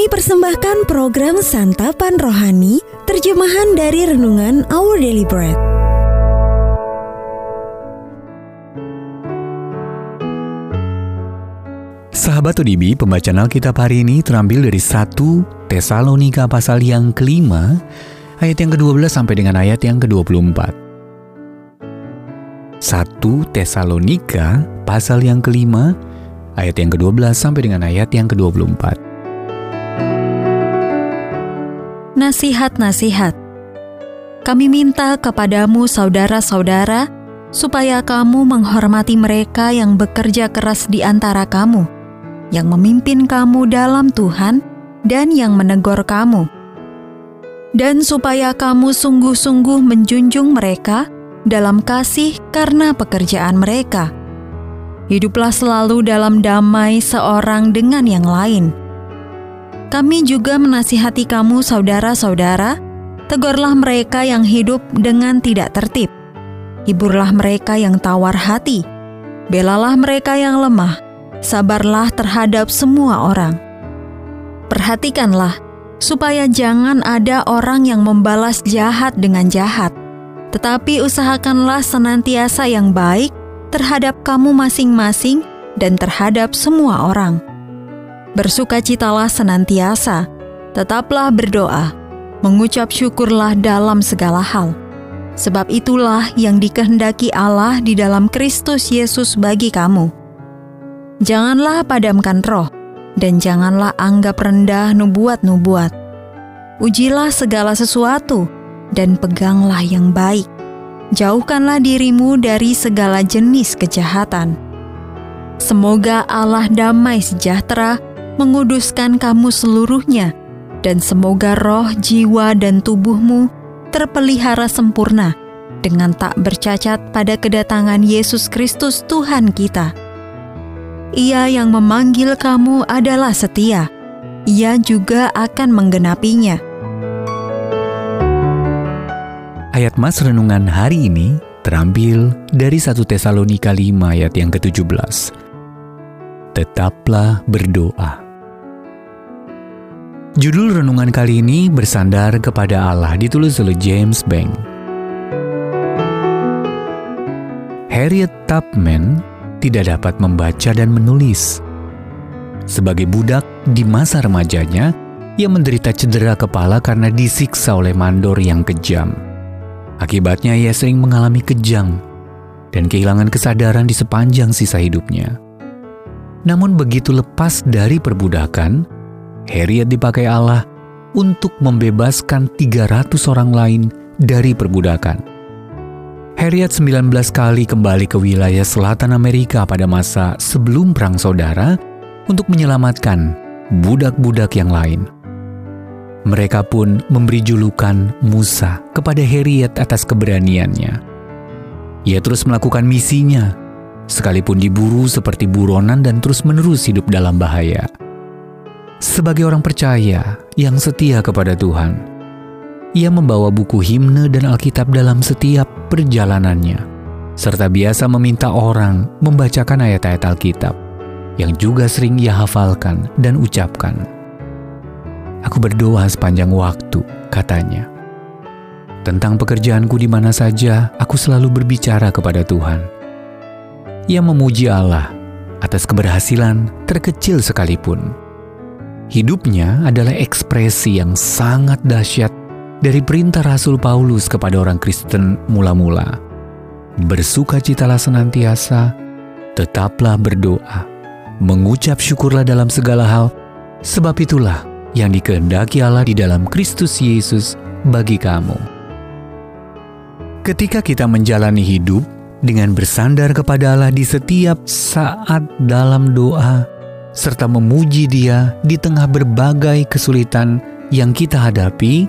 Kami persembahkan program Santapan Rohani, terjemahan dari Renungan Our Daily Bread. Sahabat ODB, pembacaan Alkitab hari ini terambil dari 1 Tesalonika pasal yang kelima, ayat yang ke-12 sampai dengan ayat yang ke-24. 1 Tesalonika pasal yang kelima, ayat yang ke-12 sampai dengan ayat yang ke-24. Nasihat-nasihat Kami minta kepadamu saudara-saudara, supaya kamu menghormati mereka yang bekerja keras di antara kamu, yang memimpin kamu dalam Tuhan, dan yang menegur kamu. Dan supaya kamu sungguh-sungguh menjunjung mereka dalam kasih karena pekerjaan mereka. Hiduplah selalu dalam damai seorang dengan yang lain. Kami juga menasihati kamu saudara-saudara, tegurlah mereka yang hidup dengan tidak tertib. Hiburlah mereka yang tawar hati. Belalah mereka yang lemah. Sabarlah terhadap semua orang. Perhatikanlah supaya jangan ada orang yang membalas jahat dengan jahat, tetapi usahakanlah senantiasa yang baik terhadap kamu masing-masing dan terhadap semua orang. Bersukacitalah senantiasa, tetaplah berdoa, mengucap syukurlah dalam segala hal. Sebab itulah yang dikehendaki Allah di dalam Kristus Yesus bagi kamu. Janganlah padamkan roh, dan janganlah anggap rendah nubuat-nubuat. Ujilah segala sesuatu, dan peganglah yang baik jauhkanlah dirimu dari segala jenis kejahatan. Semoga Allah damai sejahtera menguduskan kamu seluruhnya, dan semoga roh, jiwa, dan tubuhmu terpelihara sempurna dengan tak bercacat pada kedatangan Yesus Kristus Tuhan kita. Ia yang memanggil kamu adalah setia. Ia juga akan menggenapinya. Ayat Mas Renungan hari ini terambil dari 1 Tesalonika 5 ayat yang ke-17. Tetaplah berdoa. Judul renungan kali ini bersandar kepada Allah ditulis oleh James Bank. Harriet Tubman tidak dapat membaca dan menulis. Sebagai budak di masa remajanya, ia menderita cedera kepala karena disiksa oleh mandor yang kejam. Akibatnya ia sering mengalami kejang dan kehilangan kesadaran di sepanjang sisa hidupnya. Namun begitu lepas dari perbudakan, Harriet dipakai Allah untuk membebaskan 300 orang lain dari perbudakan. Harriet 19 kali kembali ke wilayah selatan Amerika pada masa sebelum Perang Saudara untuk menyelamatkan budak-budak yang lain. Mereka pun memberi julukan Musa kepada Harriet atas keberaniannya. Ia terus melakukan misinya, sekalipun diburu seperti buronan dan terus-menerus hidup dalam bahaya. Sebagai orang percaya yang setia kepada Tuhan, ia membawa buku himne dan Alkitab dalam setiap perjalanannya, serta biasa meminta orang membacakan ayat-ayat Alkitab yang juga sering ia hafalkan dan ucapkan. Aku berdoa sepanjang waktu, katanya. Tentang pekerjaanku di mana saja, aku selalu berbicara kepada Tuhan. Ia memuji Allah atas keberhasilan terkecil sekalipun. Hidupnya adalah ekspresi yang sangat dahsyat dari perintah Rasul Paulus kepada orang Kristen mula-mula. Bersukacitalah senantiasa, tetaplah berdoa, mengucap syukurlah dalam segala hal, sebab itulah yang dikehendaki Allah di dalam Kristus Yesus bagi kamu. Ketika kita menjalani hidup dengan bersandar kepada Allah di setiap saat dalam doa, serta memuji Dia di tengah berbagai kesulitan yang kita hadapi,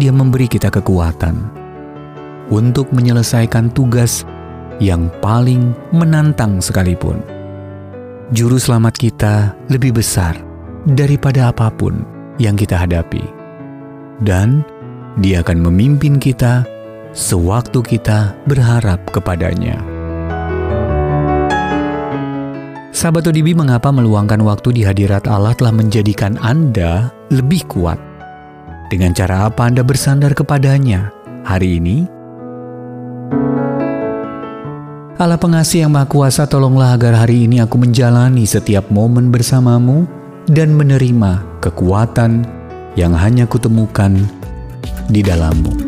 Dia memberi kita kekuatan untuk menyelesaikan tugas yang paling menantang sekalipun. Juru selamat kita lebih besar daripada apa pun yang kita hadapi. Dan dia akan memimpin kita sewaktu kita berharap kepadanya. Sahabat ODB, mengapa meluangkan waktu di hadirat Allah telah menjadikan Anda lebih kuat? Dengan cara apa Anda bersandar kepadanya hari ini? Allah pengasih yang maha kuasa, tolonglah agar hari ini aku menjalani setiap momen bersamamu dan menerima kekuatan yang hanya kutemukan di dalammu.